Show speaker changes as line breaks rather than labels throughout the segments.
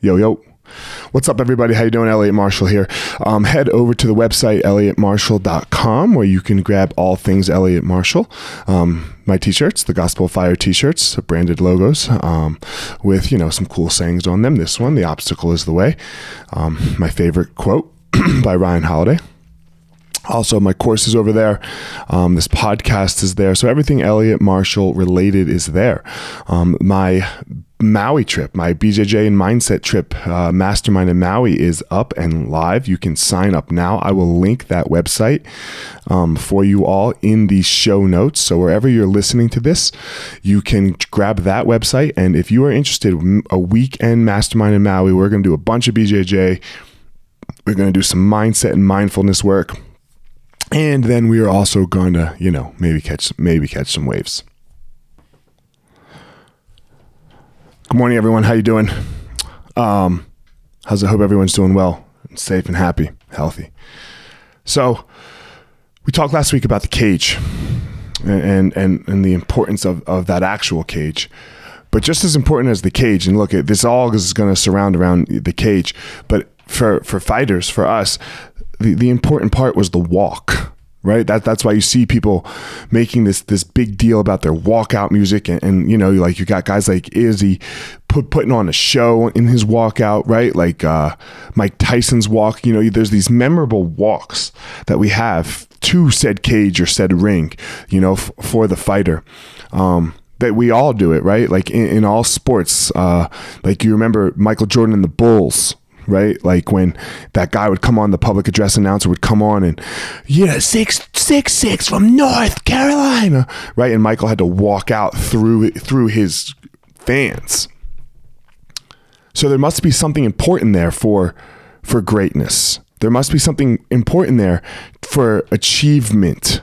Yo, yo. What's up, everybody? How you doing? Eliot Marshall here. Um, head over to the website, eliotmarshall.com, where you can grab all things Eliot Marshall. Um, my t-shirts, the Gospel of Fire t-shirts, branded logos, um, with, you know, some cool sayings on them. This one, the obstacle is the way. Um, my favorite quote by Ryan Holiday. Also, my course is over there. Um, this podcast is there. So everything Eliot Marshall related is there. Um, my Maui trip, my BJJ and mindset trip, uh, mastermind in Maui is up and live. You can sign up now. I will link that website um, for you all in the show notes. So wherever you're listening to this, you can grab that website. And if you are interested, a weekend mastermind in Maui, we're going to do a bunch of BJJ. We're going to do some mindset and mindfulness work and then we are also going to you know maybe catch maybe catch some waves good morning everyone. How you doing? Um how's i hope everyone's doing well safe and happy healthy. So we talked last week about the cage and and and the importance of of that actual cage. But just as important as the cage and look at this all is going to surround around the cage but for for fighters for us the, the important part was the walk right? That that's why you see people making this this big deal about their walkout music and, and you know like you got guys like izzy put, putting on a show in his walkout right? Like uh, mike tyson's walk you know there's these memorable walks that we have to said cage or said ring you know f- for the fighter um, that we all do it right? Like in, in all sports uh, like you remember michael jordan and the bulls right? Like when that guy would come on, the public address announcer would come on and, yeah, six six six from North Carolina, right? And Michael had to walk out through through his fans. So there must be something important there for for greatness. There must be something important there for achievement.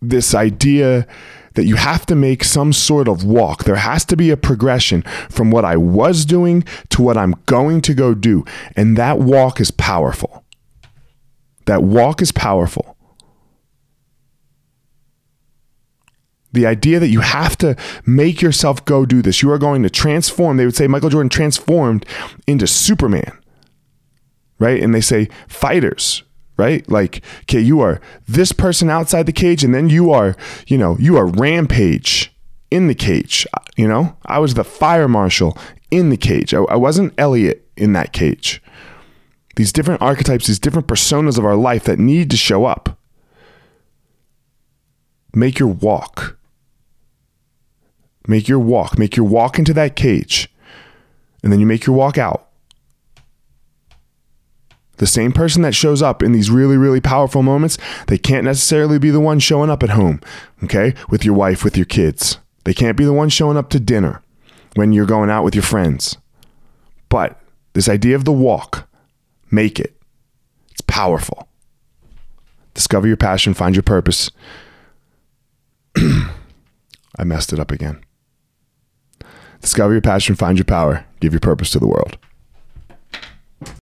This idea that you have to make some sort of walk. There has to be a progression from what I was doing to what I'm going to go do. And that walk is powerful. That walk is powerful. The idea that you have to make yourself go do this. You are going to transform. They would say Michael Jordan transformed into Superman, right? And they say fighters right? Like, okay, you are this person outside the cage, and then you are, you know, you are Rampage in the cage. You know, I was the fire marshal in the cage. I, I wasn't Eliot in that cage. These different archetypes, these different personas of our life that need to show up. Make your walk. Make your walk. Make your walk into that cage. And then you make your walk out. The same person that shows up in these really, really powerful moments, they can't necessarily be the one showing up at home, okay, with your wife, with your kids. They can't be the one showing up to dinner when you're going out with your friends. But this idea of the walk, make it. It's powerful. Discover your passion, find your purpose. I messed it up again. Discover your passion, find your power, give your purpose to the world.